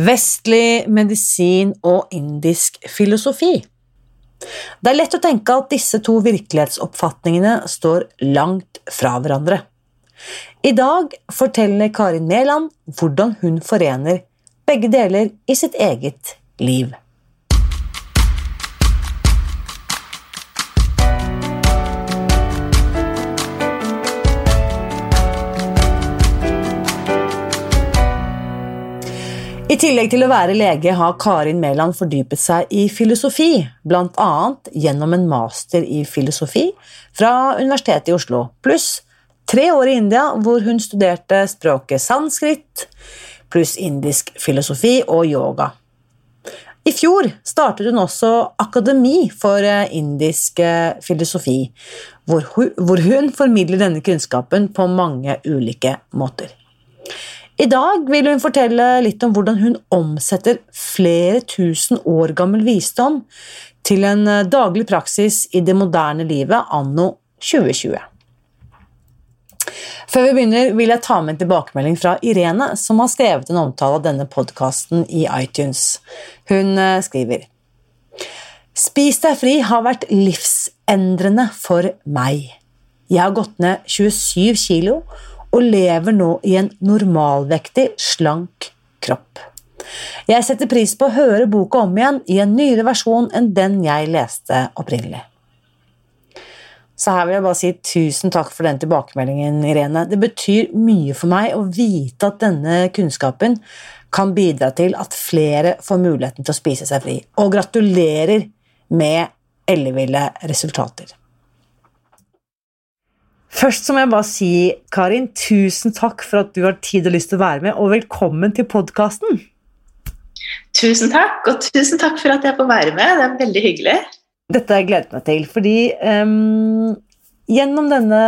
Vestlig medisin og indisk filosofi. Det er lett å tenke at disse to virkelighetsoppfatningene står langt fra hverandre. I dag forteller Karin Mæland hvordan hun forener begge deler i sitt eget liv. Tillegg til å være lege har Karin Mæland fordypet seg i filosofi, bl.a. gjennom en master i filosofi fra Universitetet i Oslo, pluss tre år i India hvor hun studerte språket sanskrit, pluss indisk filosofi og yoga. I fjor startet hun også Akademi for eh, indisk eh, filosofi, hvor hun formidler denne kunnskapen på mange ulike måter. I dag vil hun fortelle litt om hvordan hun omsetter flere tusen år gammel visdom til en eh, daglig praksis i det moderne livet anno 2020. Før vi begynner, vil jeg ta med en tilbakemelding fra Irene, som har skrevet en omtale av denne podkasten i iTunes. Hun eh, skriver Spis deg fri har vært livsendrende for meg. Jeg har gått ned 27 kilo og lever nå i en normalvektig, slank kropp. Jeg setter pris på å høre boka om igjen i en nyere versjon enn den jeg leste opprinnelig. Så her vil jeg bare si tusen takk for den tilbakemeldingen, Irene. Det betyr mye for meg å vite at denne kunnskapen kan bidra til at flere får muligheten til å spise seg fri. Og gratulerer med elleville resultater. Først må jeg bare si, Karin, tusen takk for at du har tid og lyst til å være med, og velkommen til podkasten. Tusen takk, og tusen takk for at jeg får være med. Det er veldig hyggelig. Dette har jeg gledet meg til, fordi um, gjennom denne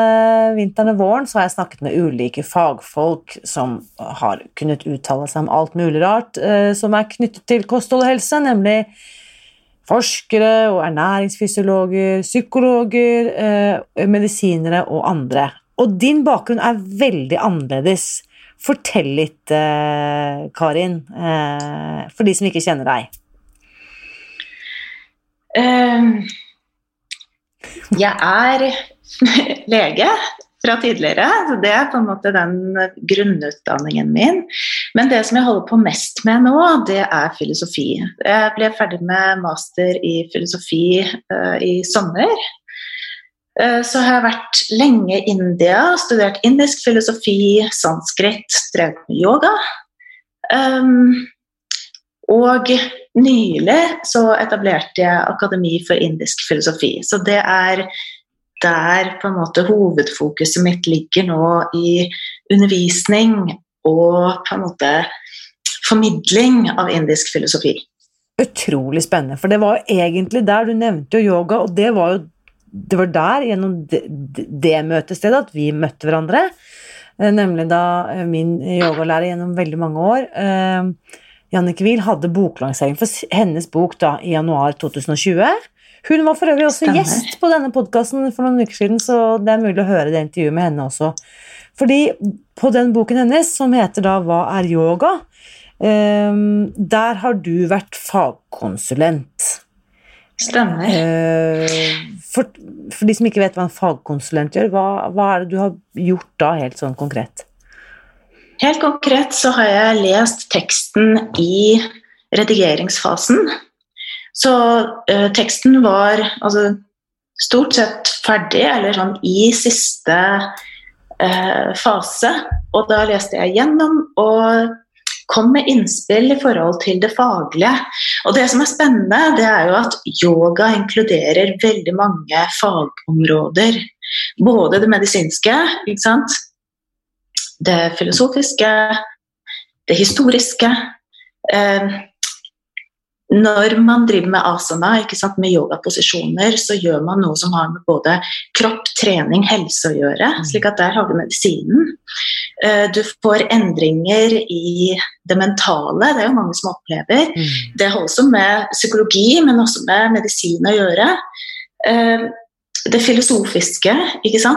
vinteren og våren så har jeg snakket med ulike fagfolk som har kunnet uttale seg om alt mulig rart uh, som er knyttet til kosthold og helse, nemlig forskere og ernæringsfysiologer, psykologer, eh, medisinere og andre. Og din bakgrunn er veldig annerledes. Fortell litt, eh, Karin, eh, for de som ikke kjenner deg. Uh, jeg er lege fra tidligere. Så det er på en måte den grunnutdanningen min. Men det som jeg holder på mest med nå, det er filosofi. Jeg ble ferdig med master i filosofi uh, i sommer. Uh, så har jeg vært lenge i India, studert indisk filosofi, sanskrit, drevet med yoga. Um, og nylig så etablerte jeg Akademi for indisk filosofi. Så det er der på en måte hovedfokuset mitt ligger nå i undervisning og på en måte formidling av indisk filosofi. Utrolig spennende, for det var jo egentlig der du nevnte jo yoga, og det var jo det var der, gjennom det, det møtestedet, at vi møtte hverandre. Eh, nemlig da eh, min yogalærer gjennom veldig mange år, eh, Jannicke Wiel, hadde boklansering for hennes bok da i januar 2020. Hun var for øvrig også Stemmer. gjest på denne podkasten for noen uker siden, så det er mulig å høre det intervjuet med henne også. Fordi på den boken hennes, som heter da 'Hva er yoga', um, der har du vært fagkonsulent. Stemmer. Uh, for, for, de som ikke vet hva en fagkonsulent gjør, hva, hva er det du har gjort da, helt sånn konkret? Helt konkret så har jeg lest teksten i redigeringsfasen så eh, teksten var altså, stort sett ferdig, eller sånn i siste eh, fase. Og da leste jeg gjennom og kom med innspill i forhold til det faglige. Og det som er spennende, det er jo at yoga inkluderer veldig mange fagområder. Både det medisinske, det filosofiske, det historiske. Eh, når man driver med asana, med yogaposisjoner, så gjør man noe som har med både kropp, trening, helse å gjøre. Mm. slik at der har du medisinen. Eh, du får endringer i det mentale, det er jo mange som opplever. Mm. Det har også med psykologi, men også med medisin å gjøre. Eh, det filosofiske,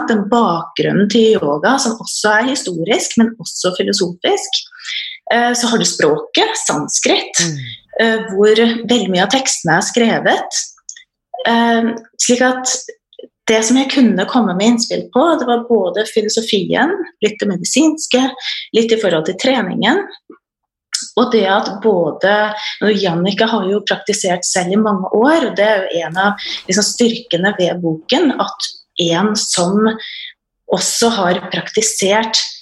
den bakgrunnen til yoga, som også er historisk, men også filosofisk. Eh, så har du språket, sanskrit, mm. Hvor veldig mye av tekstene er skrevet. Slik at det som jeg kunne komme med innspill på, det var både filosofien, litt det medisinske, litt i forhold til treningen. Og det at både Jannicke har jo praktisert selv i mange år, og det er jo en av liksom, styrkene ved boken. At en som også har praktisert Eh,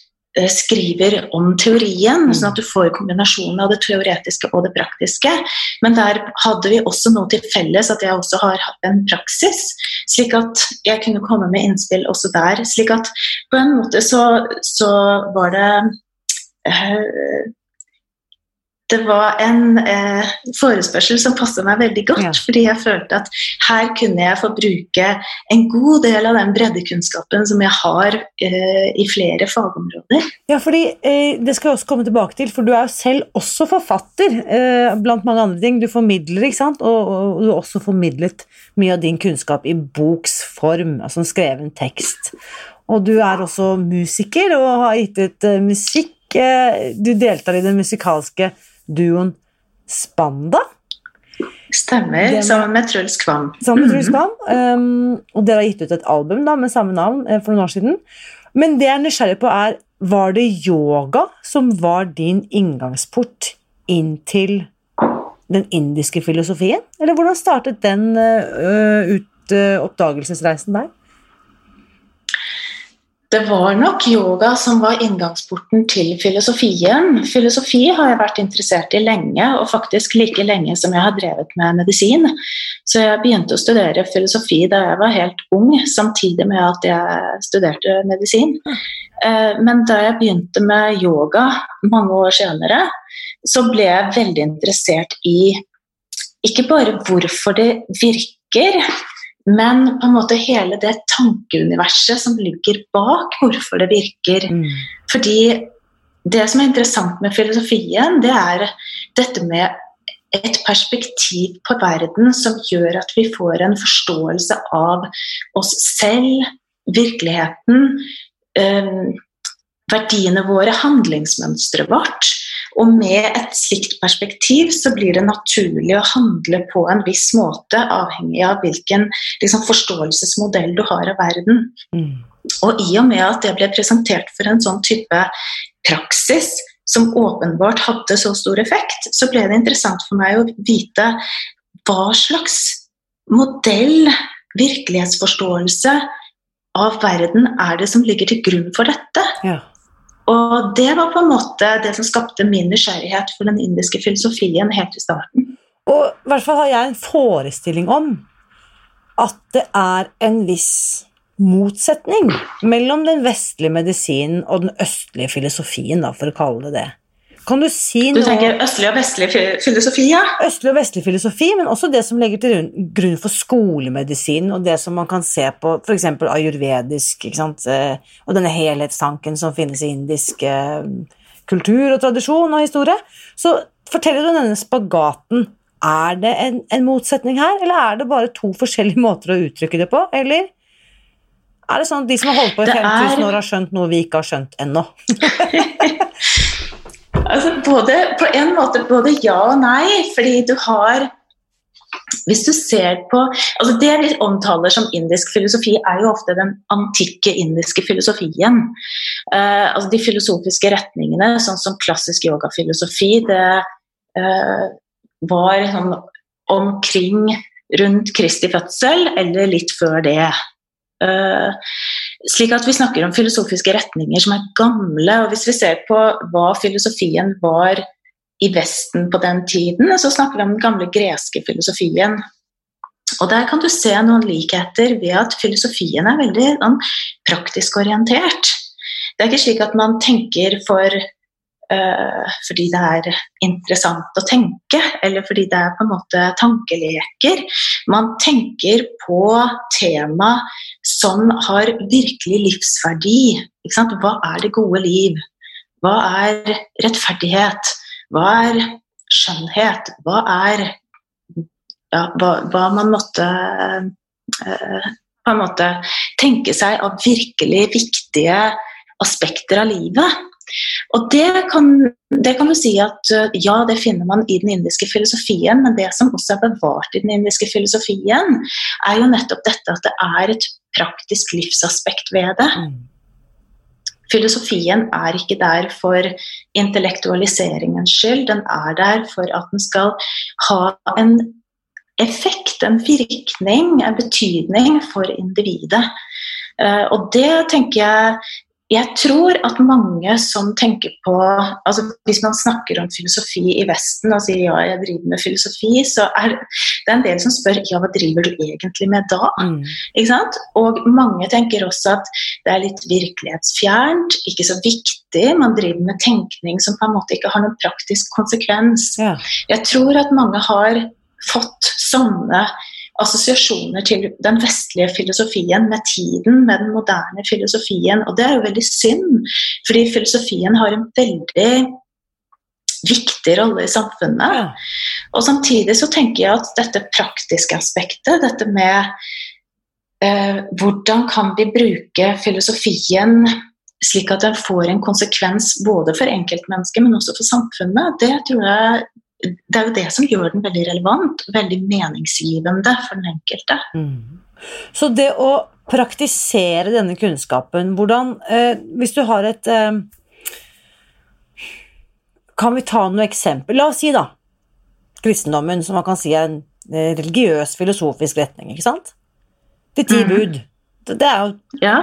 skriver om teorien, mm. sånn at du får kombinasjonen av det teoretiske og det praktiske. Men der hadde vi også noe til felles, at jeg også har hatt en praksis. Slik at jeg kunne komme med innspill også der. slik at på en måte så, så var det øh, det var en eh, forespørsel som passet meg veldig godt, ja. fordi jeg følte at her kunne jeg få bruke en god del av den breddekunnskapen som jeg har eh, i flere fagområder. Ja, fordi eh, Det skal jeg også komme tilbake til, for du er jo selv også forfatter, eh, blant mange andre ting. Du formidler, ikke sant, og, og, du har også formidlet mye av din kunnskap i boksform, altså en skreven tekst. Og du er også musiker og har gitt ut uh, musikk. Uh, du deltar i den musikalske duoen Spanda. Stemmer, Den, sammen med Truls Kvam. Sammen med Truls Kvam. Um, og dere har gitt ut et album da, med samme navn uh, for noen år siden. Men det jeg er nysgjerrig på, er var det yoga som var din inngangsport inn til den indiske filosofien? Eller hvordan startet den uh, ut, uh, oppdagelsesreisen der? Det var nok yoga som var inngangsporten til filosofien. Filosofi har jeg vært interessert i lenge, og faktisk like lenge som jeg har drevet med medisin. Så jeg begynte å studere filosofi da jeg var helt ung, samtidig med at jeg studerte medisin. Eh, men da jeg begynte med yoga mange år senere, så ble jeg veldig interessert i ikke bare hvorfor det virker, men på en måte hele det tankeuniverset som ligger bak hvorfor det virker. Mm. Fordi det som er interessant med filosofien, det er dette med et perspektiv på verden som gjør at vi får en forståelse av oss selv, virkeligheten, øh, verdiene våre, handlingsmønsteret vårt. Og med et slikt perspektiv så blir det naturlig å handle på en viss måte, avhengig av hvilken liksom, forståelsesmodell du har av verden. Mm. Og i og med at det ble presentert for en sånn type praksis som åpenbart hadde så stor effekt, så ble det interessant for meg å vite hva slags modell, virkelighetsforståelse av verden er det som ligger til grunn for dette. Ja. Og det var på en måte det som skapte min nysgjerrighet for den indiske filosofien helt i starten. Og i hvert fall har jeg en forestilling om at det er en viss motsetning mellom den vestlige medisinen og den østlige filosofien, da, for å kalle det det. Kan du si noe Du tenker østlig og vestlig filosofi, ja? Østlig og vestlig filosofi, men også det som legger til grunn for skolemedisin, og det som man kan se på f.eks. ayurvedisk? Eh, og denne helhetstanken som finnes i indisk eh, kultur og tradisjon og historie. Så forteller du denne spagaten. Er det en, en motsetning her, eller er det bare to forskjellige måter å uttrykke det på, eller? Er det sånn at de som har holdt på i 5000 år, har skjønt noe vi ikke har skjønt ennå? Altså både, på en måte både ja og nei, fordi du har hvis du ser på altså Det vi omtaler som indisk filosofi, er jo ofte den antikke indiske filosofien. Uh, altså De filosofiske retningene, sånn som klassisk yogafilosofi, det uh, var sånn omkring rundt Kristi fødsel, eller litt før det. Uh, slik at vi snakker om filosofiske retninger som er gamle. og Hvis vi ser på hva filosofien var i Vesten på den tiden, så snakker vi om den gamle greske filosofien. Og Der kan du se noen likheter ved at filosofien er veldig sånn, praktisk orientert. Det er ikke slik at man tenker for fordi det er interessant å tenke, eller fordi det er på en måte tankeleker. Man tenker på tema som har virkelig livsverdi. Hva er det gode liv? Hva er rettferdighet? Hva er skjønnhet? Hva er ja, hva, hva, man måtte eh, på en måte tenke seg av virkelig viktige aspekter av livet. Og det kan, det kan, du si at eh, ja, det finner man i den indiske filosofien, men det som også er bevart i den indiske filosofien, er jo nettopp dette at det er et praktisk livsaspekt ved det. Mm. Filosofien er ikke der for intellektualiseringens skyld, den er der for at den skal ha en effekt, en virkning, en betydning for individet. Eh, og det tenker jeg jeg tror at mange som tenker på altså Hvis man snakker om filosofi i Vesten og sier ja, jeg driver med filosofi, så er det en del som spør ja, hva driver du egentlig med da? Mm. Ikke sant? Og mange tenker også at det er litt virkelighetsfjernt, ikke så viktig. Man driver med tenkning som på en måte ikke har noen praktisk konsekvens. Ja. Jeg tror at mange har fått sånne assosiasjoner til den vestlige filosofien med tiden, med den moderne filosofien. Og det er jo veldig synd, fordi filosofien har en veldig viktig rolle i samfunnet. Ja. Og samtidig så tenker jeg at dette praktiske aspektet, dette med eh, hvordan kan vi bruke filosofien slik at den får en konsekvens både for enkeltmennesket, men også for samfunnet, det tror jeg det er jo det som gjør den veldig relevant, veldig meningsgivende for den enkelte. Mm. Så det å praktisere denne kunnskapen, hvordan eh, Hvis du har et eh, Kan vi ta noe eksempel? La oss si, da, kristendommen, som man kan si er en eh, religiøs, filosofisk retning, ikke sant? De ti mm. bud. Det er jo ja.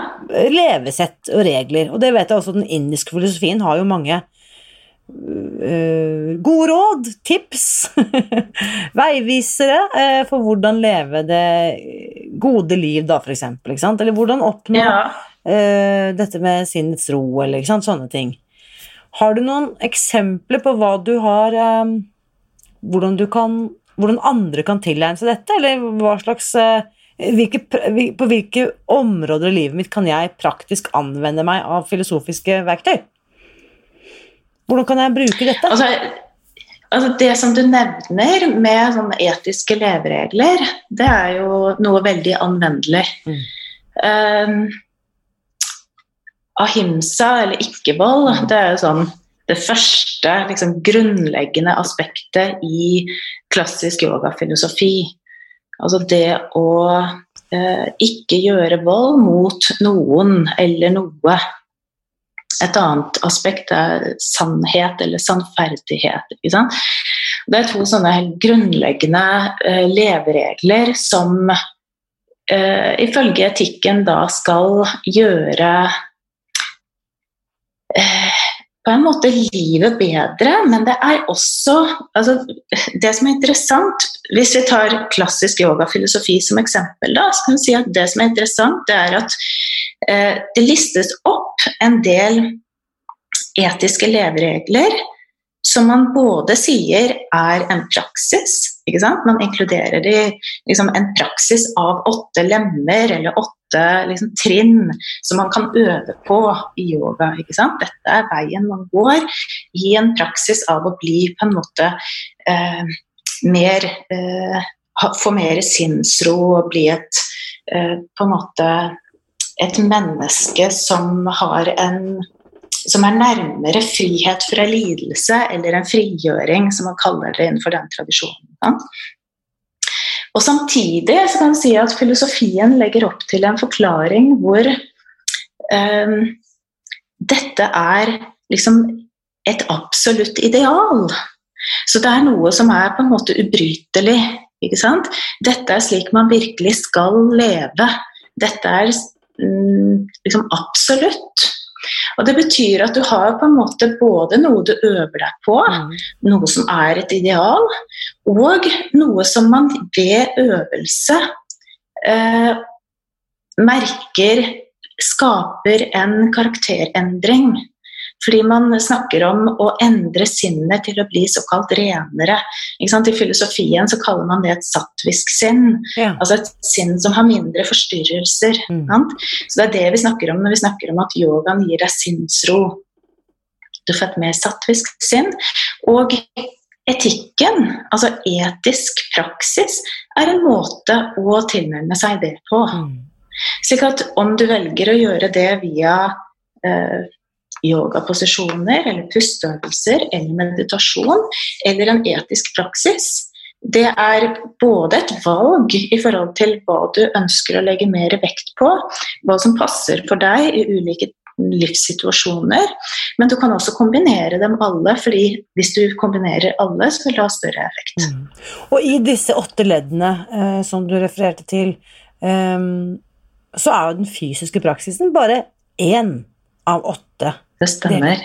levesett og regler, og det vet jeg også den indiske filosofien har jo mange gode råd, tips, veivisere uh, for hvordan leve det gode liv, da, for eksempel. Eller hvordan oppnå ja. uh, dette med sinnets ro, eller sånne ting. Har du noen eksempler på hva du har hvordan, du kan, hvordan andre kan tilegne seg dette, eller hva slags hvilke, på hvilke områder i livet mitt kan jeg praktisk anvende meg av filosofiske verktøy? Hvordan kan jeg bruke dette? Altså, altså det som du nevner med etiske leveregler, det er jo noe veldig anvendelig. Mm. Um, ahimsa, eller ikke-vold, mm. det er jo sånn det første liksom, grunnleggende aspektet i klassisk yogafilosofi. Altså det å eh, ikke gjøre vold mot noen eller noe. Et annet aspekt er sannhet eller sannferdighet. Det er to sånne grunnleggende eh, leveregler som eh, ifølge etikken da skal gjøre uh, på en måte livet bedre, men det er også altså, Det som er interessant Hvis vi tar klassisk yogafilosofi som eksempel, da, så kan vi si at det som er interessant, det er at eh, det listes opp en del etiske leveregler som man både sier er en praksis. Man inkluderer i liksom, en praksis av åtte lemmer eller åtte liksom, trinn som man kan øve på i yoga. Dette er veien man går i en praksis av å bli på en måte eh, mer eh, Få mer sinnsro og bli et eh, på en måte et menneske som har en som er nærmere frihet fra lidelse, eller en frigjøring, som man kaller det innenfor den tradisjonen. Ja. Og Samtidig så kan man si at filosofien legger opp til en forklaring hvor um, dette er liksom et absolutt ideal. Så det er noe som er på en måte ubrytelig. Ikke sant? Dette er slik man virkelig skal leve. Dette er mm, liksom absolutt. Og Det betyr at du har på en måte både noe du øver deg på, mm. noe som er et ideal, og noe som man ved øvelse eh, merker skaper en karakterendring. Fordi man snakker om å endre sinnet til å bli såkalt renere. I filosofien så kaller man det et sattvisk sinn. Ja. Altså et sinn som har mindre forstyrrelser. Mm. Så det er det vi snakker om når vi snakker om at yogaen gir deg sinnsro. Du får et mer sattvisk sinn. Og etikken, altså etisk praksis, er en måte å tilnærme seg det på. Mm. Slik at om du velger å gjøre det via eh, yogaposisjoner eller pusteøvelser eller meditasjon eller en etisk praksis. Det er både et valg i forhold til hva du ønsker å legge mer vekt på, hva som passer for deg i ulike livssituasjoner, men du kan også kombinere dem alle, fordi hvis du kombinerer alle, så vil det ha større effekt. Mm. Og i disse åtte leddene eh, som du refererte til, eh, så er jo den fysiske praksisen bare én av åtte. Det stemmer.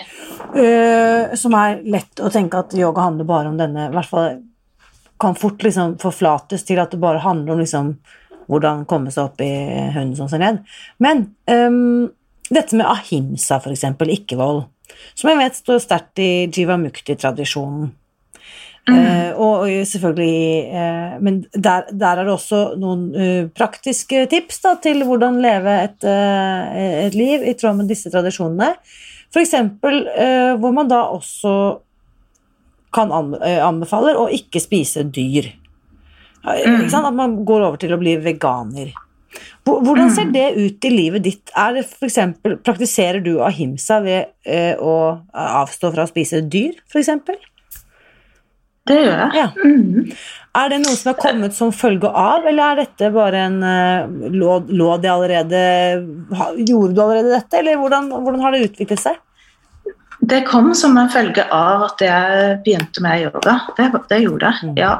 Uh, som er lett å tenke at yoga handler bare om denne I hvert fall kan fort liksom forflates til at det bare handler om liksom hvordan komme seg opp i hunden som ser ned. Men um, dette med ahimsa, f.eks., ikke-vold, som jeg vet står sterkt i jivamukti-tradisjonen. Mm. Uh, og, selvfølgelig uh, Men der, der, er det også noen uh, praktiske tips da, til hvordan leve et, et, liv i tråd med disse tradisjonene. F.eks. Uh, hvor man da også kan anbefale å ikke spise dyr. Mm. At man går over til å bli veganer. Hvordan ser mm. det ut i livet ditt? Er det for eksempel, praktiserer du ahimsa ved å avstå fra å spise dyr, f.eks.? Det gjør jeg. Ja. Mm. Er det noe som er kommet som følge av, eller er dette bare en uh, lå, lå det allerede Gjorde du allerede dette, eller hvordan, hvordan har det utviklet seg? Det kom som en følge av at jeg begynte med yoga. Det, det gjorde jeg, mm. ja.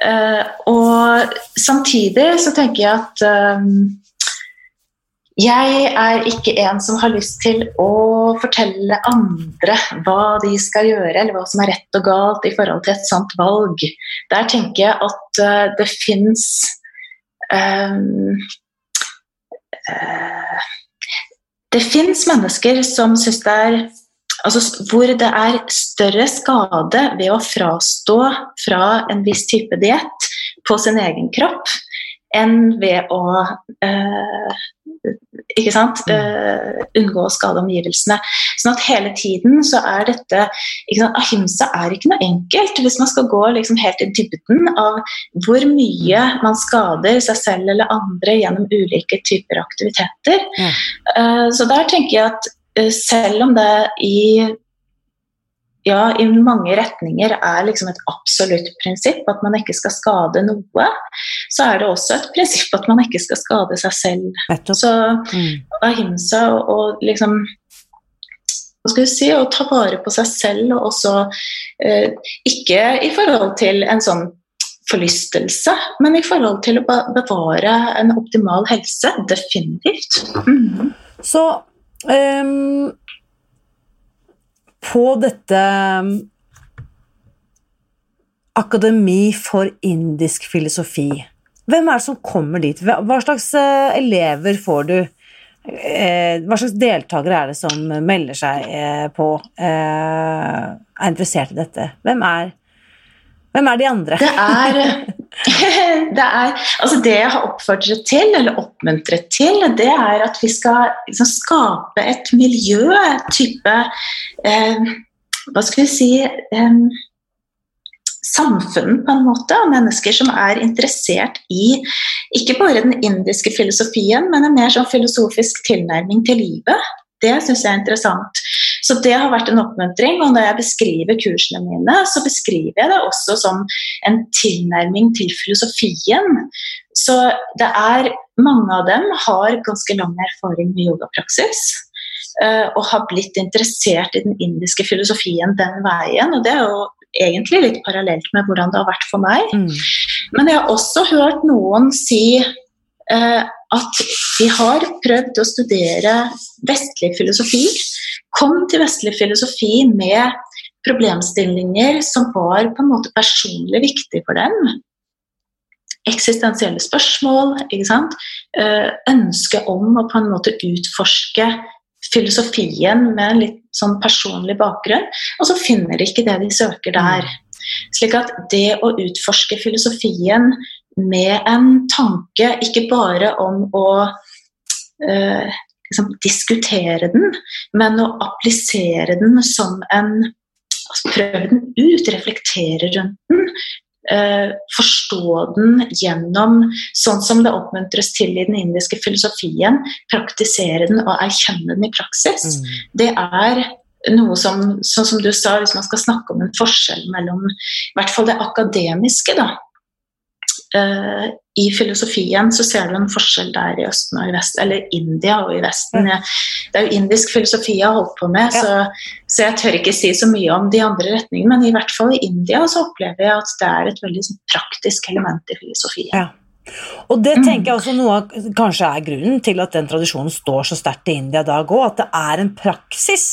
Uh, og samtidig så tenker jeg at um, jeg er ikke en som har lyst til å fortelle andre hva de skal gjøre, eller hva som er rett og galt i forhold til et sant valg. Der tenker jeg at uh, det fins um, uh, Det fins mennesker som syns det er Altså hvor det er større skade ved å frastå fra en viss type diett på sin egen kropp enn ved å uh, ikke sant? Uh, unngå å skade omgivelsene. Sånn at hele tiden så er dette ikke sant? Ahimsa er ikke noe enkelt hvis man skal gå liksom helt i dybden av hvor mye man skader seg selv eller andre gjennom ulike typer aktiviteter. Ja. Uh, så der tenker jeg at uh, selv om det i ja, i mange retninger er liksom et absolutt prinsipp at man ikke skal skade noe, så er det også et prinsipp at man ikke skal skade seg selv. Så mm. ahimsa og liksom hva skal vi si, å ta vare på seg selv, og også eh, ikke i forhold til en sånn forlystelse, men i forhold til å bevare en optimal helse. Definitivt. Mm. Så um på dette um, Akademi for indisk filosofi. Hvem er det som kommer dit? Hva slags eh, elever får du? Eh, hva slags deltakere er det som melder seg eh, på, er interessert i dette? Hvem er, hvem er de andre? Det er, det er altså det jeg har oppfordret til, eller oppmuntret til, det er at vi skal liksom skape et miljø, type eh, Hva skal vi si eh, Samfunn, på en måte, av mennesker som er interessert i ikke bare den indiske filosofien, men en mer sånn filosofisk tilnærming til livet. Det syns jeg er interessant. Så det har vært en oppmuntring. Og når jeg beskriver kursene mine, så beskriver jeg det også som en tilnærming til filosofien. Så det er mange av dem har ganske lang erfaring med yogapraksis. Eh, og har blitt interessert i den indiske filosofien den veien. Og det er jo egentlig litt parallelt med hvordan det har vært for meg. Mm. Men jeg har også hørt noen si eh, at vi har prøvd å studere vestlig filosofi. Kom til vestlig filosofi med problemstillinger som var på en måte personlig viktig for dem. Eksistensielle spørsmål, eh, ønske om å på en måte utforske filosofien med en litt sånn personlig bakgrunn, og så finner de ikke det de søker der. Slik at det å utforske filosofien med en tanke ikke bare om å eh, liksom diskutere den, men å applisere den som en altså Prøve den ut, reflektere rundt den. eh, forstå den gjennom sånn som det oppmuntres til i den indiske filosofien, praktisere den og erkjenne den i praksis. Mm. Det er noe som, sånn som du sa, hvis man skal snakke om en forskjell mellom i hvert fall det akademiske, da, uh, I filosofien så ser du en forskjell der i Østen og i Vest, eller India og i Vesten. Jeg, det er jo indisk filosofi jeg har holdt på med, ja. så, så, jeg tør ikke si så mye om de andre retningene. Men i hvert fall i India så opplever jeg at det er et veldig sånn, praktisk element i filosofien. Ja. Og det mm. tenker jeg også noe av kanskje er grunnen til at den tradisjonen står så sterkt i India i dag òg, at det er en praksis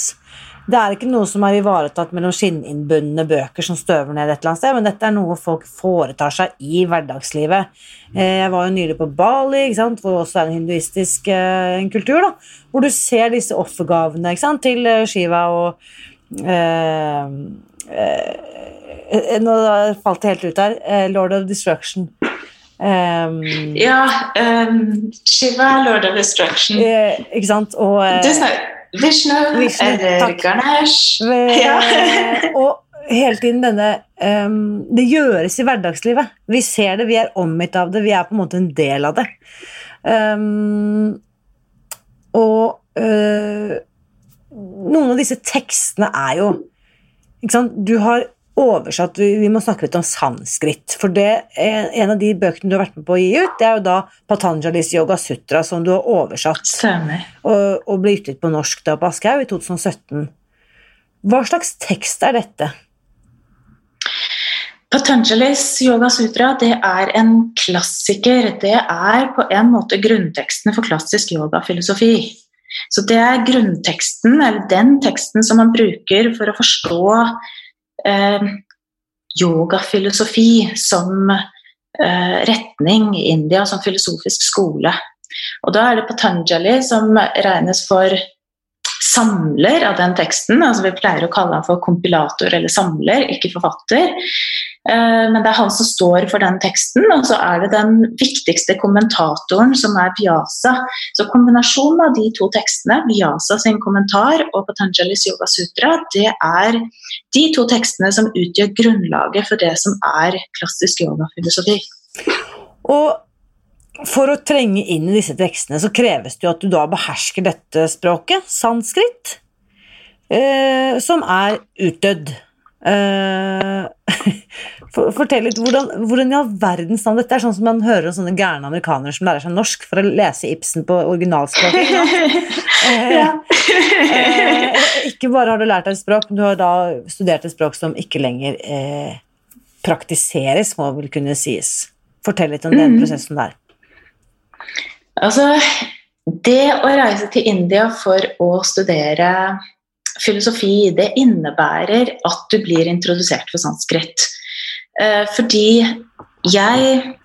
det er ikke noe som er ivaretatt mellom skinninnbundne bøker som støver ned et eller annet sted, men dette er noe folk foretar seg i hverdagslivet. Eh, jeg var jo nylig på Bali, hvor det også er en hinduistisk eh, en kultur, da, hvor du ser disse offergavene til eh, Shiva og eh, eh, Nå falt det helt ut her. Lord of Destruction. Um, ja, um, Shiva, Lord of Destruction. Eh, ikke sant? Og, Vishnu, Vishnu eller Ganesh. Ja. og hele tiden denne um, Det gjøres i hverdagslivet. Vi ser det, vi er omgitt av det, vi er på en måte en del av det. Um, og uh, noen av disse tekstene er jo ikke sant? Du har oversatt Vi må snakke litt om sanskrit. For det en av de bøkene du har vært med på å gi ut, det er jo da Patanjalis Yoga Sutra, som du har oversatt og, og ble utgitt på norsk da på Aschehoug i 2017. Hva slags tekst er dette? Patanjalis Yoga Sutra det er en klassiker. Det er på en måte grunntekstene for klassisk yogafilosofi. Så det er grunnteksten, eller den teksten som man bruker for å forstå eh, yogafilosofi som eh, retning i India, som filosofisk skole. Og da er det Patanjali som regnes for samler av den teksten. altså Vi pleier å kalle han for kompilator eller samler, ikke forfatter. Eh, men det er han som står for den teksten, og så er det den viktigste kommentatoren, som er Vyasa. Så kombinasjonen av de to tekstene, Vyasa sin kommentar og Patanjalis Yoga Sutra, det er de to tekstene som utgjør grunnlaget for det som er klassisk yogafilosofi. Og for å trenge inn i disse tekstene, så kreves det jo at du da behersker dette språket, sanskrit, eh, som er utdødd. Eh, Fortell litt, hvordan, hvordan, i all verdens navn Dette er sånn som man hører om sånne gærne amerikanere som lærer seg norsk for å lese Ibsen på originalspråket. ja. eh, ikke bare har du lært deg et språk, men du har da studert et språk som ikke lenger eh, praktiseres, må vel kunne sies. Fortell litt om mm. den prosessen der. Altså, det å reise til India for å studere filosofi, det innebærer at du blir introdusert for sanskrit. Eh, fordi jeg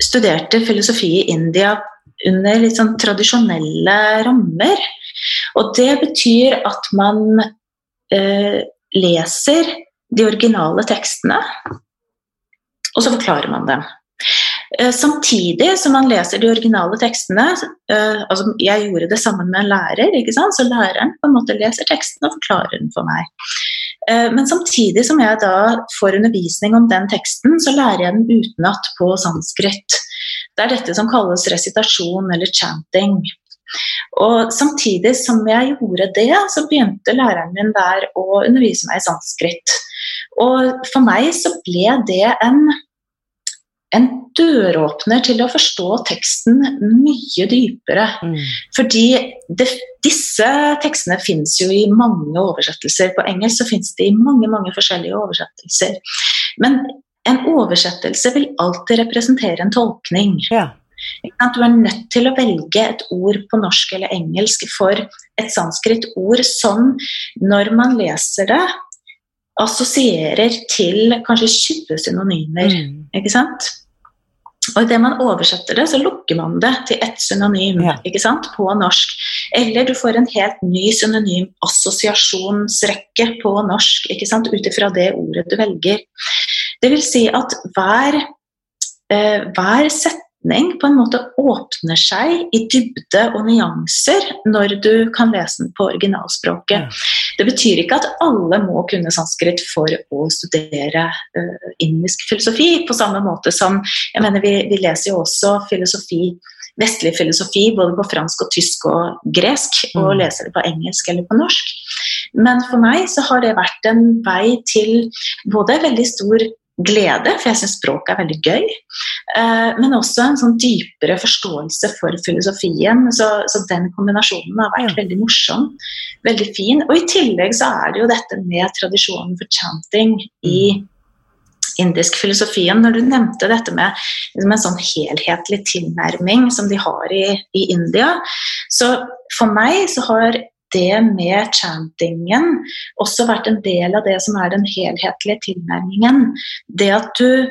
studerte filosofi i India under litt sånn tradisjonelle rammer. Og det betyr at man eh, leser de originale tekstene, og så forklarer man dem. Eh, samtidig som man leser de originale tekstene eh, altså Jeg gjorde det sammen med en lærer, så læreren på en måte leser teksten og forklarer den for meg. Eh, men samtidig som jeg da får undervisning om den teksten, så lærer jeg den utenat på sanskrit. Det er dette som kalles resitasjon eller chanting. Og Samtidig som jeg gjorde det, så begynte læreren min der å undervise meg i sanskrit. Og for meg så ble det en en døråpner til å forstå teksten mye dypere. Mm. Fordi det, disse tekstene fins jo i mange oversettelser. På engelsk så fins det i mange, mange forskjellige oversettelser. Men en oversettelse vil alltid representere en tolkning. Ja. Du er nødt til å velge et ord på norsk eller engelsk for et sanskrit ord som når man leser det, assosierer til kanskje 20 synonymer. Mm. Ikke sant? Og idet man oversetter det, så lukker man det til ett synonym ja. ikke sant, på norsk. Eller du får en helt ny synonym assosiasjonsrekke på norsk ikke sant, ut ifra det ordet du velger. Det vil si at hver, eh, hver setning retning på en måte åpner seg i dybde og nyanser når du kan lese den på originalspråket. Det betyr ikke at alle må kunne sanskrit for å studere uh, indisk filosofi, på samme måte som jeg mener vi, vi leser jo også filosofi vestlig filosofi både på fransk og tysk og gresk, og mm. leser det på engelsk eller på norsk. Men for meg så har det vært en vei til både veldig stor glede, for jeg syns språket er veldig gøy, eh, men også en sånn dypere forståelse for filosofien. Så, så den kombinasjonen har vært veldig morsom, veldig fin. Og i tillegg så er det jo dette med tradisjonen for chanting i mm indisk filosofien. Når du nevnte dette med liksom en sånn helhetlig tilnærming som de har i, i, India, så for meg så har det med chantingen også vært en del av det som er den helhetlige tilnærmingen. Det at du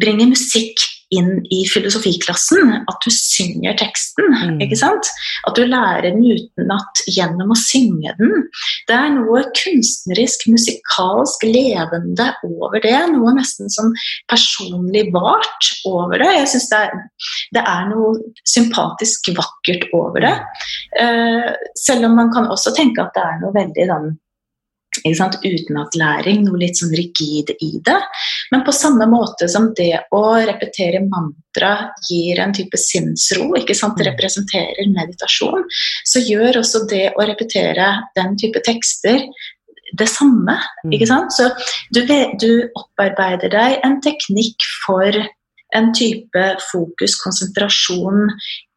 bringer musikk inn i filosofiklassen. At du synger teksten. Mm. ikke sant? At du lærer den utenat gjennom å synge den. Det er noe kunstnerisk, musikalsk, levende over det. Noe nesten som personlig vart over det. Jeg syns det, det, er noe sympatisk vakkert over det. Uh, selv om man kan også tenke at det er noe veldig sånn Utenatlæring, noe litt sånn rigid i det. Men på samme måte som det å repetere mantra gir en type sinnsro, ikke sant? det mm. representerer meditasjon, så gjør også det å repetere den type tekster det samme. ikke mm. sant? Så du, du opparbeider deg en teknikk for en type fokus, konsentrasjon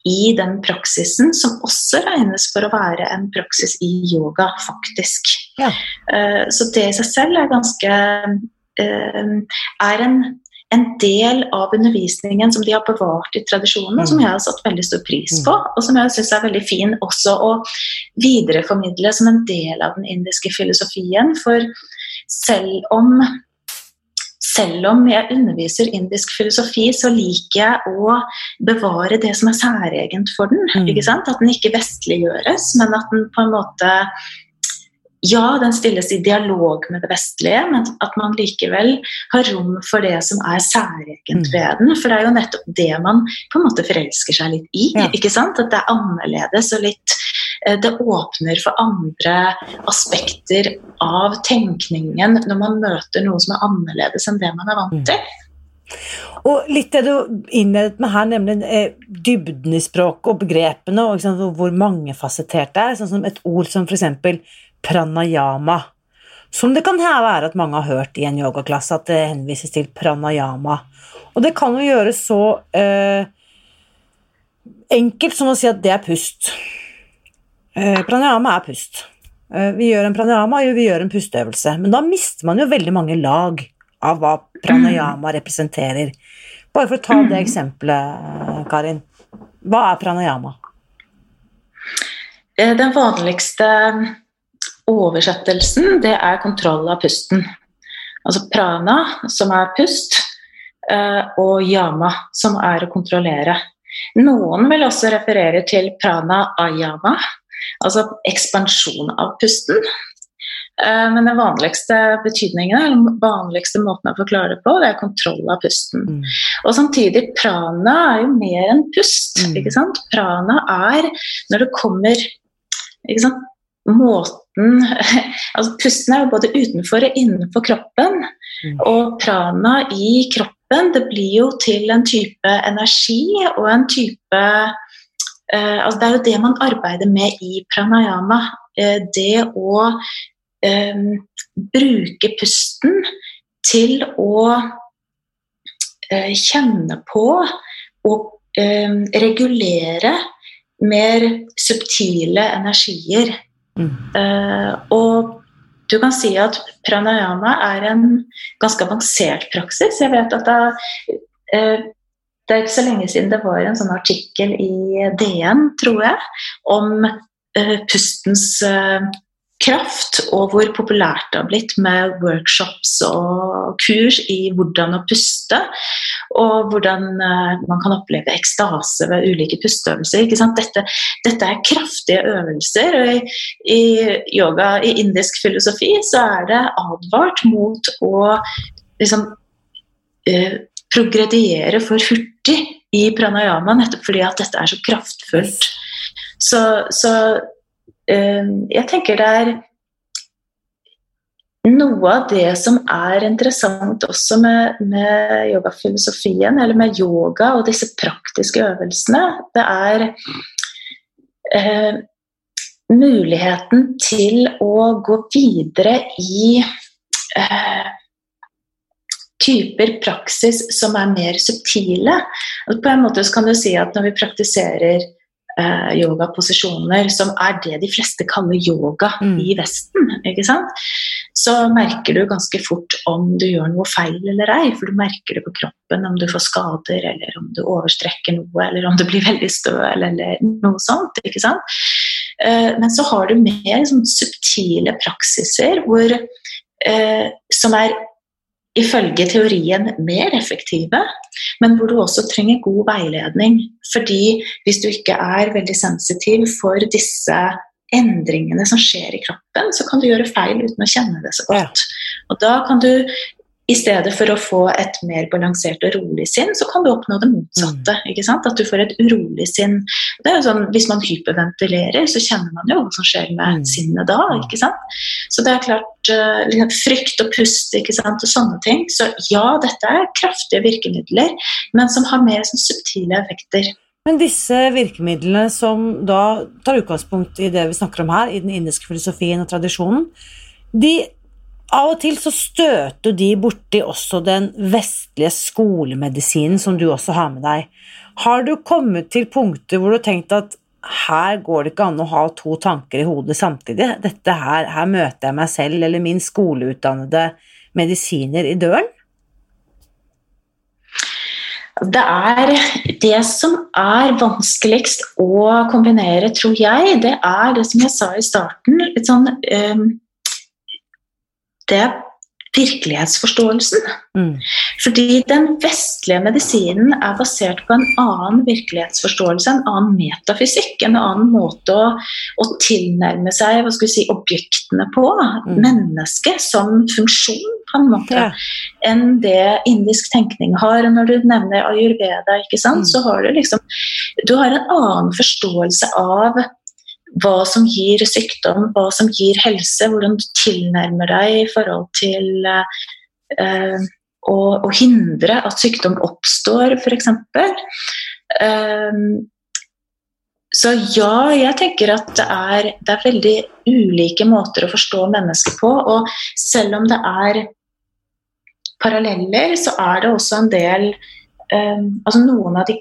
i den praksisen, som også regnes for å være en praksis i yoga, faktisk. Ja. Eh, så det i seg selv er ganske eh, er en, en del av undervisningen som de har bevart i tradisjonen, mm. som jeg har satt veldig stor pris på, mm. og som jeg syns er veldig fin også å videreformidle som en del av den indiske filosofien. For selv om selv om jeg underviser indisk filosofi, så liker jeg å bevare det som er særegent for den. Mm. At den ikke vestliggjøres, men at den på en måte ja, den stilles i dialog med det vestlige, men at man likevel har rom for det som er særegent mm. ved den. For det er jo nettopp det man på en måte forelsker seg litt i. Ja. ikke sant? At det er annerledes og litt Det åpner for andre aspekter av tenkningen når man møter noe som er annerledes enn det man er vant mm. til. Og litt det du innledet med her, nemlig eh, dybden i språket og begrepene, og sant, hvor mangefasettert det er. Sånn som et ord som f.eks pranayama. Som det kan være at mange har hørt i en yogaklasse, at det henvises til pranayama. Og det kan jo gjøres så eh, enkelt som å si at det er pust. Eh, pranayama er pust. Eh, vi gjør en pranayama, vi gjør en pusteøvelse. Men da mister man jo veldig mange lag av hva pranayama representerer. Bare for å ta det eksempelet, Karin. Hva er pranayama? Eh, den vanligste Oversettelsen det er kontroll av pusten. Altså prana, som er pust, og yama, som er å kontrollere. Noen vil også referere til prana ayama, altså ekspansjon av pusten. Eh, men den vanligste betydningen, eller vanligste måten å forklare det på, det er kontroll av pusten. Mm. Og samtidig, prana er jo mer enn pust. Mm. ikke sant? Prana er når det kommer ikke sant? måten altså Pusten er jo både utenfor og innenfor kroppen. Mm. Og prana i kroppen det blir jo til en type energi og en type eh, altså Det er jo det man arbeider med i pranayama. Eh, det å eh, bruke pusten til å eh, kjenne på og eh, regulere mer subtile energier Uh, og du kan si at pranayama er en ganske avansert praksis. Jeg vet at da, Det er ikke så lenge siden det var en sånn artikkel i DN, tror jeg, om uh, pustens kraft, og hvor populært det har blitt med workshops og kurs i hvordan å puste. Og hvordan uh, man kan oppleve ekstase ved ulike pusteøvelser. Dette, dette, er kraftige øvelser. og i, i, yoga, i indisk filosofi, så er det advart mot å liksom uh, progrediere for hurtig i pranayama, nettopp fordi at dette er så kraftfullt. Så, så øh, jeg tenker det er noe av det som er interessant også med, med yogafilosofien, eller med yoga og disse praktiske øvelsene, det er eh, muligheten til å gå videre i eh, typer praksis som er mer subtile. På en måte kan du si at når vi praktiserer eh, yogaposisjoner, som er det de fleste kaller yoga mm. i Vesten, så merker du ganske fort om du gjør noe feil eller ei. For du merker det på kroppen om du får skader, eller om du overstrekker noe, eller om du blir veldig støl, eller noe sånt. ikke sant? Eh, men så har du mer sånn subtile praksiser hvor, eh, som er ifølge teorien mer effektive, men hvor du også trenger god veiledning. Fordi hvis du ikke er veldig sensitiv for disse endringene som skjer i kroppen, så kan du gjøre feil uten å kjenne det så godt. Og da kan du i stedet for å få et mer balansert og rolig sinn, så kan du oppnå det motsatte. Mm. At du får et urolig sinn. Det er jo sånn, Hvis man hyperventilerer, så kjenner man jo hva som skjer med mm. sinnet da. ikke sant? Så det er klart uh, Frykt og pust ikke sant? og sånne ting. Så ja, dette er kraftige virkemidler, men som har mer sånn subtile effekter. Men disse virkemidlene som da tar utgangspunkt i det vi snakker om her, i den indiske filosofien og tradisjonen, de av og til så støter de borti også den vestlige skolemedisinen som du også har med deg. Har du kommet til punkter hvor du har tenkt at her går det ikke an å ha to tanker i hodet samtidig? Dette her, her møter jeg meg selv eller min skoleutdannede medisiner i døren? Det er det som er vanskeligst å kombinere, tror jeg, det er det som jeg sa i starten. litt sånn um det er virkelighetsforståelsen. Mm. Fordi den vestlige medisinen er basert på en annen virkelighetsforståelse, en annen metafysikk, en annen måte å, å tilnærme seg si, objektene på, mm. mennesket som funksjon, på en måte, ja. enn det indisk tenkning har. Og når du nevner ayurveda, ikke sant, mm. så har du liksom Du har en annen forståelse av hva som gir sykdom, hva som gir helse, hvordan du tilnærmer deg i forhold til eh, å, å, hindre at sykdom oppstår, f.eks. Eh, så ja, jeg tenker at det er, det er, veldig ulike måter å forstå mennesket på. Og selv om det er paralleller, så er det også en del um, Altså noen av de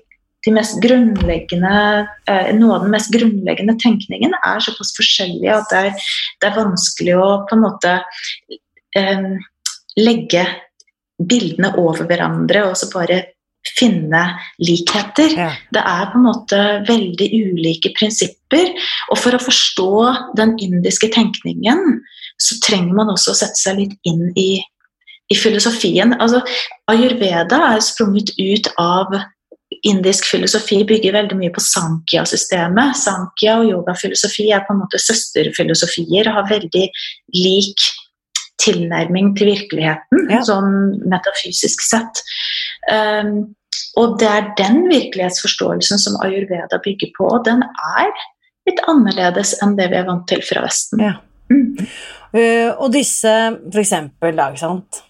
de mest grunnleggende, eh, noe av den mest grunnleggende tenkningen er såpass forskjellig at det er, det er vanskelig å på en måte eh, legge bildene over hverandre og så bare finne likheter. Ja. Det er på en måte veldig ulike prinsipper. Og for å forstå den indiske tenkningen, så trenger man også å sette seg litt inn i, i filosofien. Altså, Ayurveda er sprunget ut av indisk filosofi bygger veldig mye på Sankhya-systemet. Sankhya og yogafilosofi er på en måte søsterfilosofier og har veldig lik tilnærming til virkeligheten, ja. sånn metafysisk sett. Um, og det er den virkelighetsforståelsen som ayurveda bygger på, og den er litt annerledes enn det vi er vant til fra Vesten. Ja. Mm. Uh, og disse, for eksempel, da, ikke sant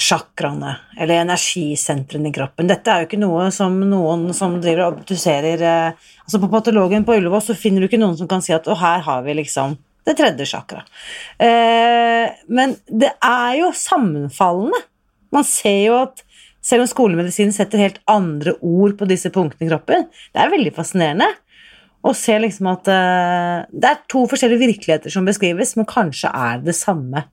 chakraene, eller energisentrene i kroppen. Dette er jo ikke noe som noen som driver og obduserer eh, altså På patologen på Ullevål så finner du ikke noen som kan si at å, her har vi liksom det tredje chakra. Eh, men det er jo sammenfallende. Man ser jo at selv om skolemedisin setter helt andre ord på disse punktene i kroppen, det er veldig fascinerende å se liksom at eh, det er to forskjellige virkeligheter som beskrives, men kanskje er det samme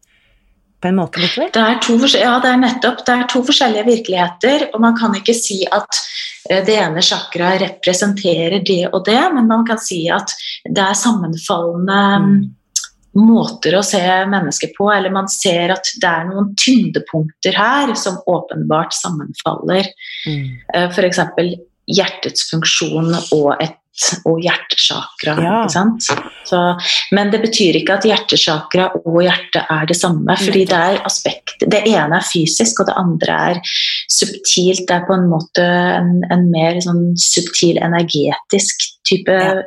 på en måte likevel? Det er to, ja, det er nettopp. Det er to forskjellige virkeligheter, og man kan ikke si at eh, det ene chakraet representerer det og det, men man kan si at det er sammenfallende mm. måter å se mennesker på, eller man ser at det er noen tyngdepunkter her som åpenbart sammenfaller. Mm. Eh, F.eks. hjertets funksjon og et og hjertesakra. Ja. Men det betyr ikke at hjertesakra og hjertet er det samme. fordi det er aspekt Det ene er fysisk, og det andre er subtilt. Det er på en måte en, en mer sånn subtil, energetisk type Ja.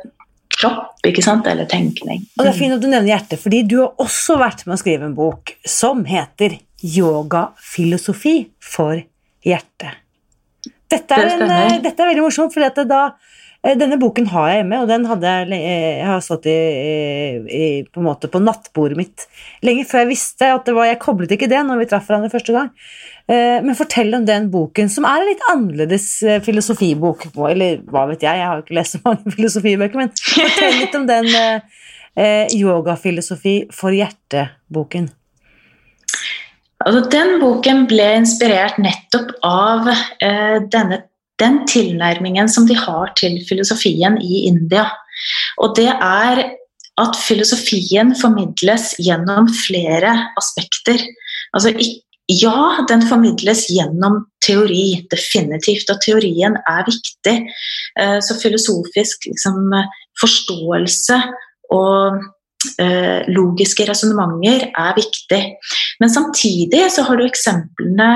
kropp, ikke sant, eller tenkning. Og det er fint at du nevner hjertet, fordi du har også vært med å skrive en bok som heter Yogafilosofi for hjertet. Dette er, Det en, eh, dette er veldig morsomt, for da, eh, denne boken har jeg hjemme, og den hadde jeg, eh, jeg har stått i, i, på, på nattbordet mitt lenge før jeg visste at det var Jeg koblet ikke det når vi traff hverandre første gang. Men fortell om den boken, som er en litt annerledes filosofibok. Eller hva vet jeg, jeg har jo ikke lest så mange filosofibøker, men fortell litt om den eh, yogafilosofi for hjertet-boken. Altså, den boken ble inspirert nettopp av eh, denne, den tilnærmingen som de har til filosofien i India. Og det er at filosofien formidles gjennom flere aspekter. Altså, ja, den formidles gjennom teori, definitivt, og teorien er viktig. Eh, så filosofisk liksom, forståelse og logiske resonnementer er viktig. Men samtidig så har du eksemplene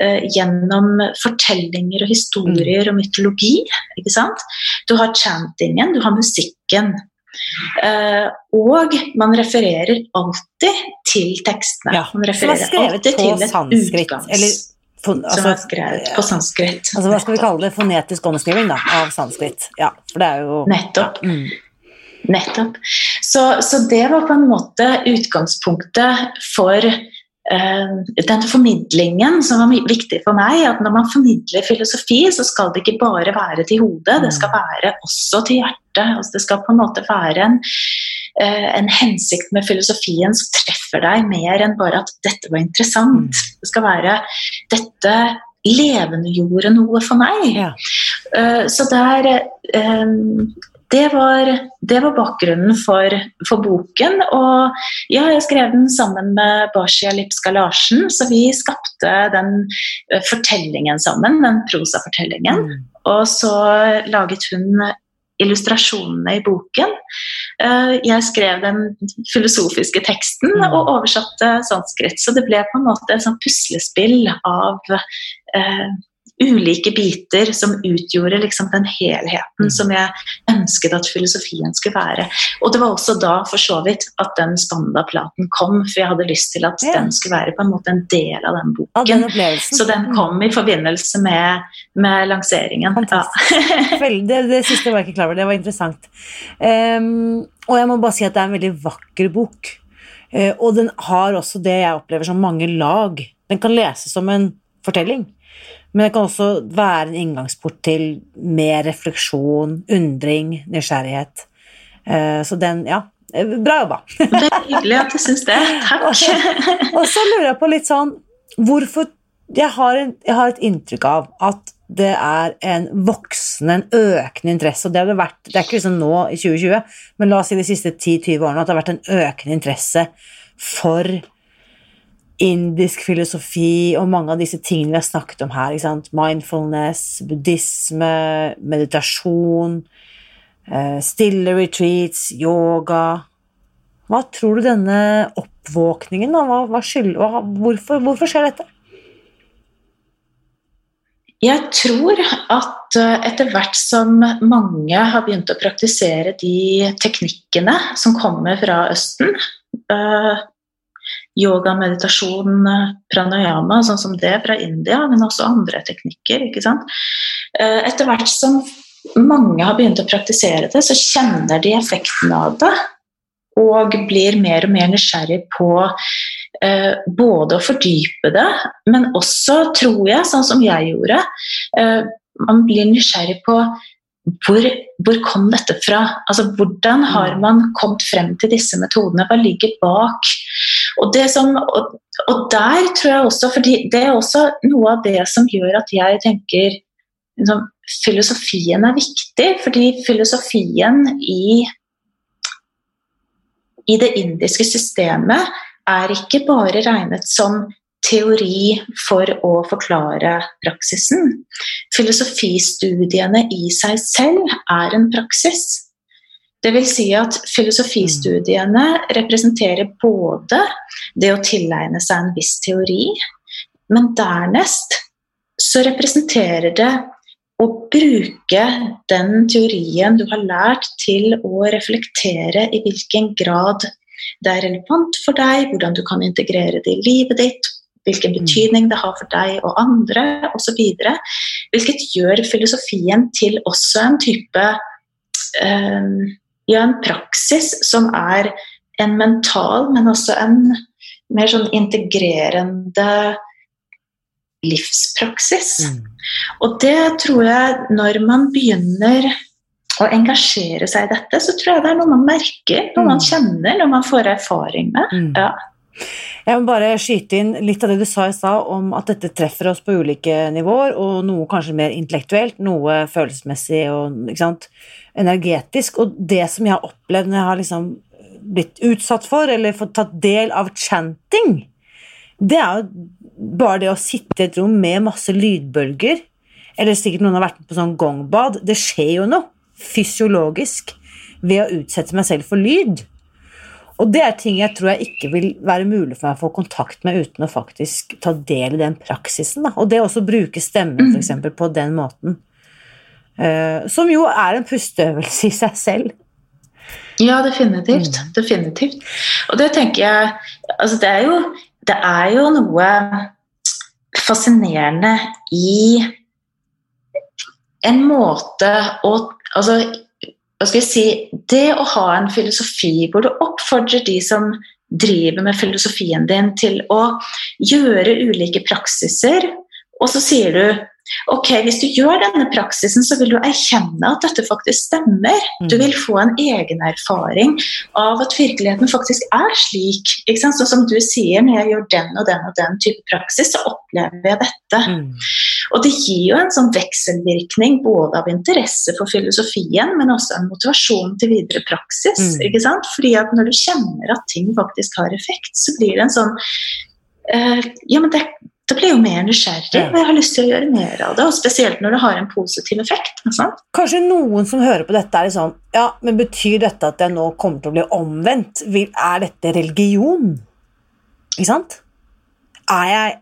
eh, gjennom fortellinger og historier og mytologi. ikke sant? Du har chantingen, du har musikken. Eh, og man refererer alltid til tekstene. Ja, man er refererer alltid til et sanskrit. utgangs... Eller fon, som altså, er skrevet på sanskrit. altså, hva skal vi kalle det? Fonetisk omskriving da, av sanskrit. Ja, for det er jo Nettopp. Mm. Nettopp. Så, så det var på en måte utgangspunktet for uh, den formidlingen som var viktig for meg. At når man formidler filosofi, så skal det ikke bare være til hodet, det skal være også til hjertet. Altså, det skal på en måte være en, uh, en hensikt med filosofien som treffer deg mer enn bare at 'dette var interessant'. Det skal være 'dette levendegjorde noe for meg'. Ja. Uh, Så der, det, var, det var bakgrunnen for, for boken. Og ja, jeg skrev den sammen med Bashia Lipska Larsen, så vi skapte den eh, fortellingen sammen, den prosafortellingen. Mm. Og så laget hun illustrasjonene i boken. Eh, Jeg skrev den filosofiske teksten Mm. og oversatte sanskrit. Så det ble på en måte et puslespill av eh, ulike biter som utgjorde liksom den helheten Mm. som jeg ønsket at filosofien skulle være. Og det var også da for så vidt at den Spanda-platen kom, for jeg hadde lyst til at Ja. den skulle være på en måte en del av den boken. Av den. Så den kom i forbindelse med, med lanseringen. Ja. Vel, det, det siste var jeg ikke klar over, det var interessant. Um, og jeg må bare si at det er en veldig vakker bok. Uh, og den har også det jeg opplever som mange lag. Den kan leses som en fortelling, men det kan også være en inngangsport til mer refleksjon, undring, nysgjerrighet. Eh, så den, ja, bra jobba. Det er hyggelig at du syns det. Takk. Og så lurer jeg på litt sånn Hvorfor jeg har, en, jeg har et inntrykk av at det er en voksende, en økende interesse, og det har det vært Det er ikke liksom nå i 2020, men la oss si de siste 10-20 årene at det har vært en økende interesse for indisk filosofi og mange av disse tingene vi har snakket om her. Mindfulness, buddhisme, meditasjon, eh, stille retreats, yoga. Hva tror du denne oppvåkningen hva, hva skyld, hva, hvorfor, hvorfor skjer dette? Jeg tror at eh, etter hvert som mange har begynt å praktisere de teknikkene som kommer fra Østen, eh, yoga, meditasjon, pranayama, sånn som det fra India, men også andre teknikker, ikke sant. Eh, Etter hvert som mange har begynt å praktisere det, så kjenner de effekten av det, og blir mer og mer nysgjerrig på eh, både å fordype det, men også, tror jeg, sånn som jeg gjorde, eh, man blir nysgjerrig på hvor, hvor kom dette fra? Altså, hvordan har man kommet frem til disse metodene? Hva ligger bak? Og, det som, og, og der tror jeg også, for det er også noe av det som gjør at jeg tenker liksom, filosofien er viktig, fordi filosofien i i det indiske systemet er ikke bare regnet som teori for å forklare praksisen. Filosofistudiene i seg selv er en praksis. Vil si at filosofistudiene representerer både det å tilegne seg en viss teori, men dernest så representerer det å bruke den teorien du har lært, til å reflektere i hvilken grad det er relevant for deg, hvordan du kan integrere det i livet ditt, hvilken mm. betydning det har for deg og andre osv. Hvilket gjør filosofien til også en type um, ja, en praksis som er en mental, men også en mer sånn integrerende livspraksis. Mm. Og det tror jeg, når man begynner å engasjere seg i dette, så tror jeg det er noe man merker, noe man mm. kjenner, noe man får erfaring med. Mm. Ja. Jeg må bare skyte inn litt av det du sa i stad om at dette treffer oss på ulike nivåer, og noe kanskje mer intellektuelt, noe følelsesmessig og energetisk. Og det som jeg har opplevd når jeg har liksom blitt utsatt for, eller fått tatt del av chanting, det er jo bare det å sitte i et rom med masse lydbølger, eller sikkert noen har vært på sånn gongbad, det skjer jo noe fysiologisk ved å utsette meg selv for lyd. Og det er ting jeg tror jeg ikke vil være mulig for meg å få kontakt med uten å faktisk ta del i den praksisen. Da. Og det også bruke stemmen f.eks. på den måten. Uh, som jo er en pusteøvelse i seg selv. Ja, definitivt. Mm. Definitivt. Og det tenker jeg Altså, det er jo, det er jo noe fascinerende i en måte å Altså, hva skal jeg si? Det å ha en filosofi hvor du oppfordrer de som driver med filosofien din, til å gjøre ulike praksiser, og så sier du Ok, Hvis du gjør denne praksisen, så vil du erkjenne at dette faktisk stemmer. Du mm. vil få en egenerfaring av at virkeligheten faktisk er slik. Ikke sant? Sånn som du sier, når jeg gjør den og den og den type praksis, så opplever jeg dette. Mm. Og det gir jo en sånn vekselvirkning både av interesse for filosofien, men også en motivasjon til videre praksis. Mm. ikke sant? Fordi at når du kjenner at ting faktisk har effekt, så blir det en sånn uh, Ja, men det, da blir jeg jo mer nysgjerrig, og jeg har lyst til å gjøre mer av det. og Spesielt når det har en positiv effekt. Sant? Kanskje noen som hører på dette, er litt sånn Ja, men betyr dette at jeg nå kommer til å bli omvendt? Er dette religion? Ikke sant? Er jeg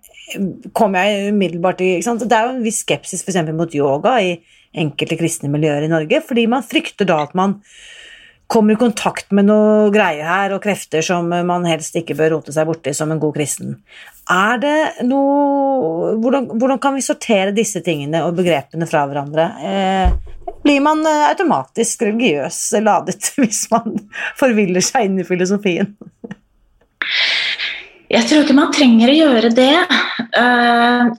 Kommer jeg umiddelbart i ikke sant? Det er jo en viss skepsis f.eks. mot yoga i enkelte kristne miljøer i Norge, fordi man frykter da at man kommer i kontakt med noe greier her og krefter som man helst ikke bør rote seg borti som en god kristen. Er det noe hvordan, hvordan, kan vi sortere disse tingene og begrepene fra hverandre? Eh, blir man eh, automatisk religiøs ladet hvis man forviller seg inn i filosofien? Jeg tror ikke man trenger å gjøre det. Eh,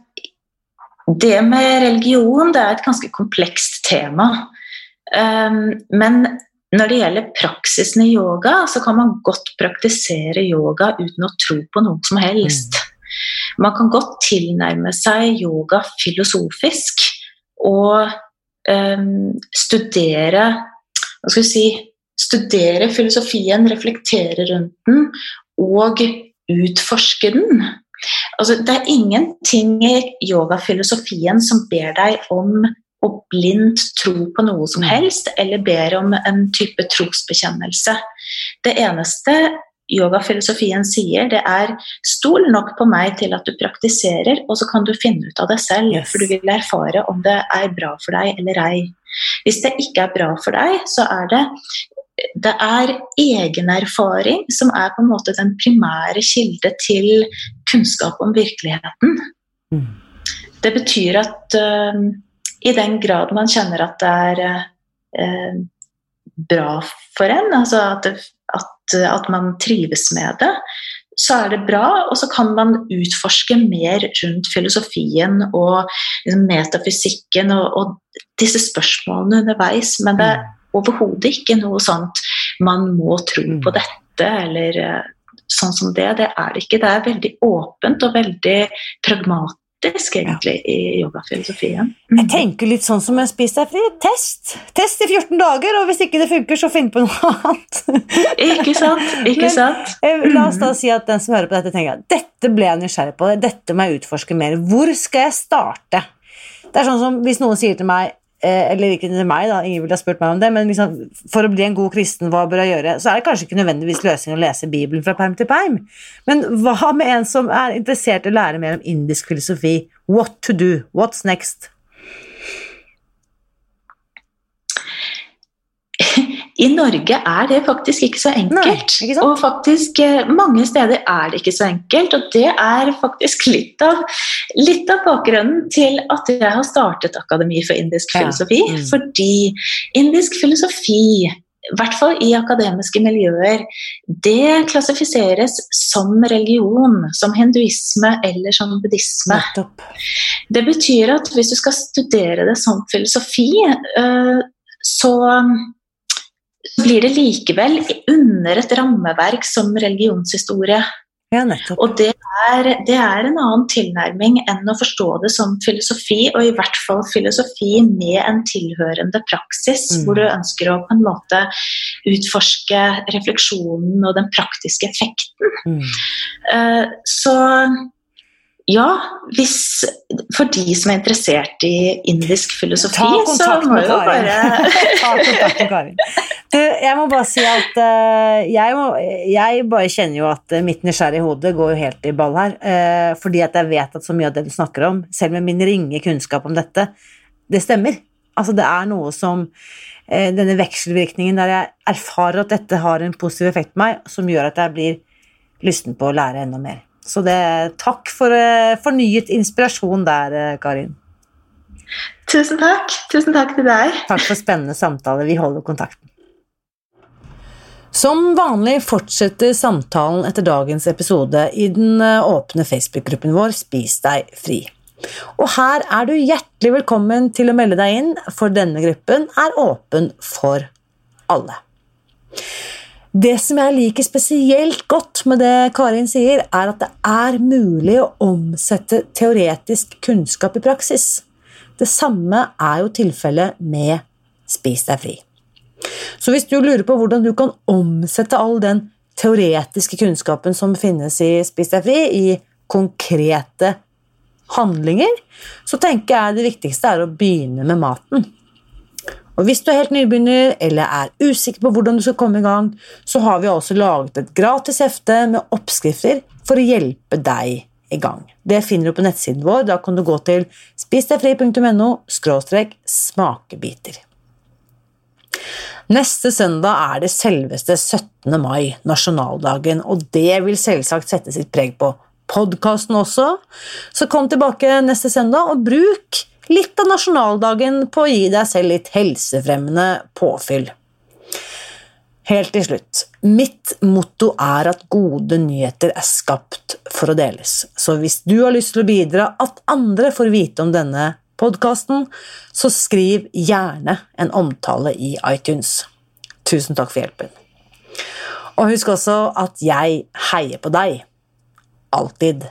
det med religion det er et ganske komplekst tema. Eh, men når det gjelder praksisen i yoga, så kan man godt praktisere yoga uten å tro på noe som helst. Mm. Man kan godt tilnærme seg yoga filosofisk og um, studere Hva skal vi si Studere filosofien, reflektere rundt den og utforske den. Altså, det er ingenting i yogafilosofien som ber deg om og blindt tro på noe som mm. helst, eller ber om en type trosbekjennelse. Det eneste yogafilosofien sier, det er stol nok på meg til at du praktiserer, og så kan du finne ut av det selv. Yes. For du vil erfare om det er bra for deg eller ei. Hvis det ikke er bra for deg, så er det det er egenerfaring som er på en måte den primære kilde til kunnskap om virkeligheten. Mm. Det betyr at uh, i den grad man kjenner at det er eh, bra for en, altså at, at, at, man trives med det, så er det bra. Og så kan man utforske mer rundt filosofien og liksom, metafysikken og, og, disse spørsmålene underveis. Men det er overhodet ikke noe sånt man må tro mm. på dette eller eh, sånn som det. Det er det ikke. Det er veldig åpent og veldig pragmatisk praktisk, egentlig, i yogafilosofien. Mm. Jeg tenker litt sånn som en spis deg fri. Test! Test i 14 dager, og hvis ikke det funker, så finn på noe annet. ikke sant? Ikke sant? Men, la oss da si at den som hører på dette, tenker at dette ble jeg nysgjerrig på, dette må jeg utforske mer. Hvor skal jeg starte? Det er sånn som hvis noen sier til meg eller ikke til meg, da, ingen ville ha spurt meg om det, men liksom, for å bli en god kristen, hva bør jeg gjøre? Så er det kanskje ikke nødvendigvis løsning å lese Bibelen fra perm til perm. Men hva med en som er interessert i å lære mer om indisk filosofi? What to do? What's next? I Norge er det faktisk ikke så enkelt. Nei, ikke og faktisk eh, mange steder er det ikke så enkelt. Og det er faktisk litt av, litt av bakgrunnen til at jeg har startet Akademi for indisk Ja. filosofi. Mm. Fordi indisk filosofi, i hvert fall i akademiske miljøer, det klassifiseres som religion, som hinduisme eller som buddhisme. Det betyr at hvis du skal studere det som filosofi, eh, så blir det likevel under et rammeverk som religionshistorie. Ja. Og det er, det er en annen tilnærming enn å forstå det som filosofi, og i hvert fall filosofi med en tilhørende praksis, Mm. hvor du ønsker å på en måte utforske refleksjonen og den praktiske effekten. Mm. Uh, Så ja, hvis, for de som er interessert i indisk filosofi, så må jo bare Ta kontakt med Karin. Du, jeg må bare si at uh, jeg, må, jeg bare kjenner jo at eh, mitt nysgjerrige hode går jo helt i ball her. Uh, fordi at jeg vet at så mye av det du snakker om, selv med min ringe kunnskap om dette, det stemmer. Altså det er noe som uh, Denne vekselvirkningen der jeg erfarer at dette har en positiv effekt på meg, som gjør at jeg blir lysten på å lære enda mer. Så det, takk for eh, fornyet inspirasjon der, eh, Karin. Tusen takk. Tusen takk til deg. Takk for spennende samtale. Vi holder kontakten. Som vanlig fortsetter samtalen etter dagens episode i den eh, åpne Facebook-gruppen vår Spis deg fri. Og her er du hjertelig velkommen til å melde deg inn, for denne gruppen er åpen for alle. Det som jeg liker spesielt godt med det Karin sier, er at det er mulig å omsette teoretisk kunnskap i praksis. Det samme er jo tilfellet med Spis deg fri. Så hvis du lurer på hvordan du kan omsette all den teoretiske kunnskapen som finnes i Spis deg fri, i konkrete handlinger, så tenker jeg det viktigste er å begynne med maten. Og hvis du er helt nybegynner eller er usikker på hvordan du skal komme i gang, så har vi også laget et gratis hefte med oppskrifter for å hjelpe deg i gang. Det finner du på nettsiden vår. Da kan du gå til spisdegfri.no smakebiter. Neste søndag er det selveste 17. mai, nasjonaldagen, og det vil selvsagt sette sitt preg på podkasten også. Så kom tilbake neste søndag og bruk litt av nasjonaldagen på å gi deg selv litt helsefremmende påfyll. Helt til slutt. Mitt motto er at gode nyheter er skapt for å deles. Så hvis du har lyst til å bidra at andre får vite om denne podkasten, så skriv gjerne en omtale i iTunes. Tusen takk for hjelpen. Og husk også at jeg heier på deg. Alltid.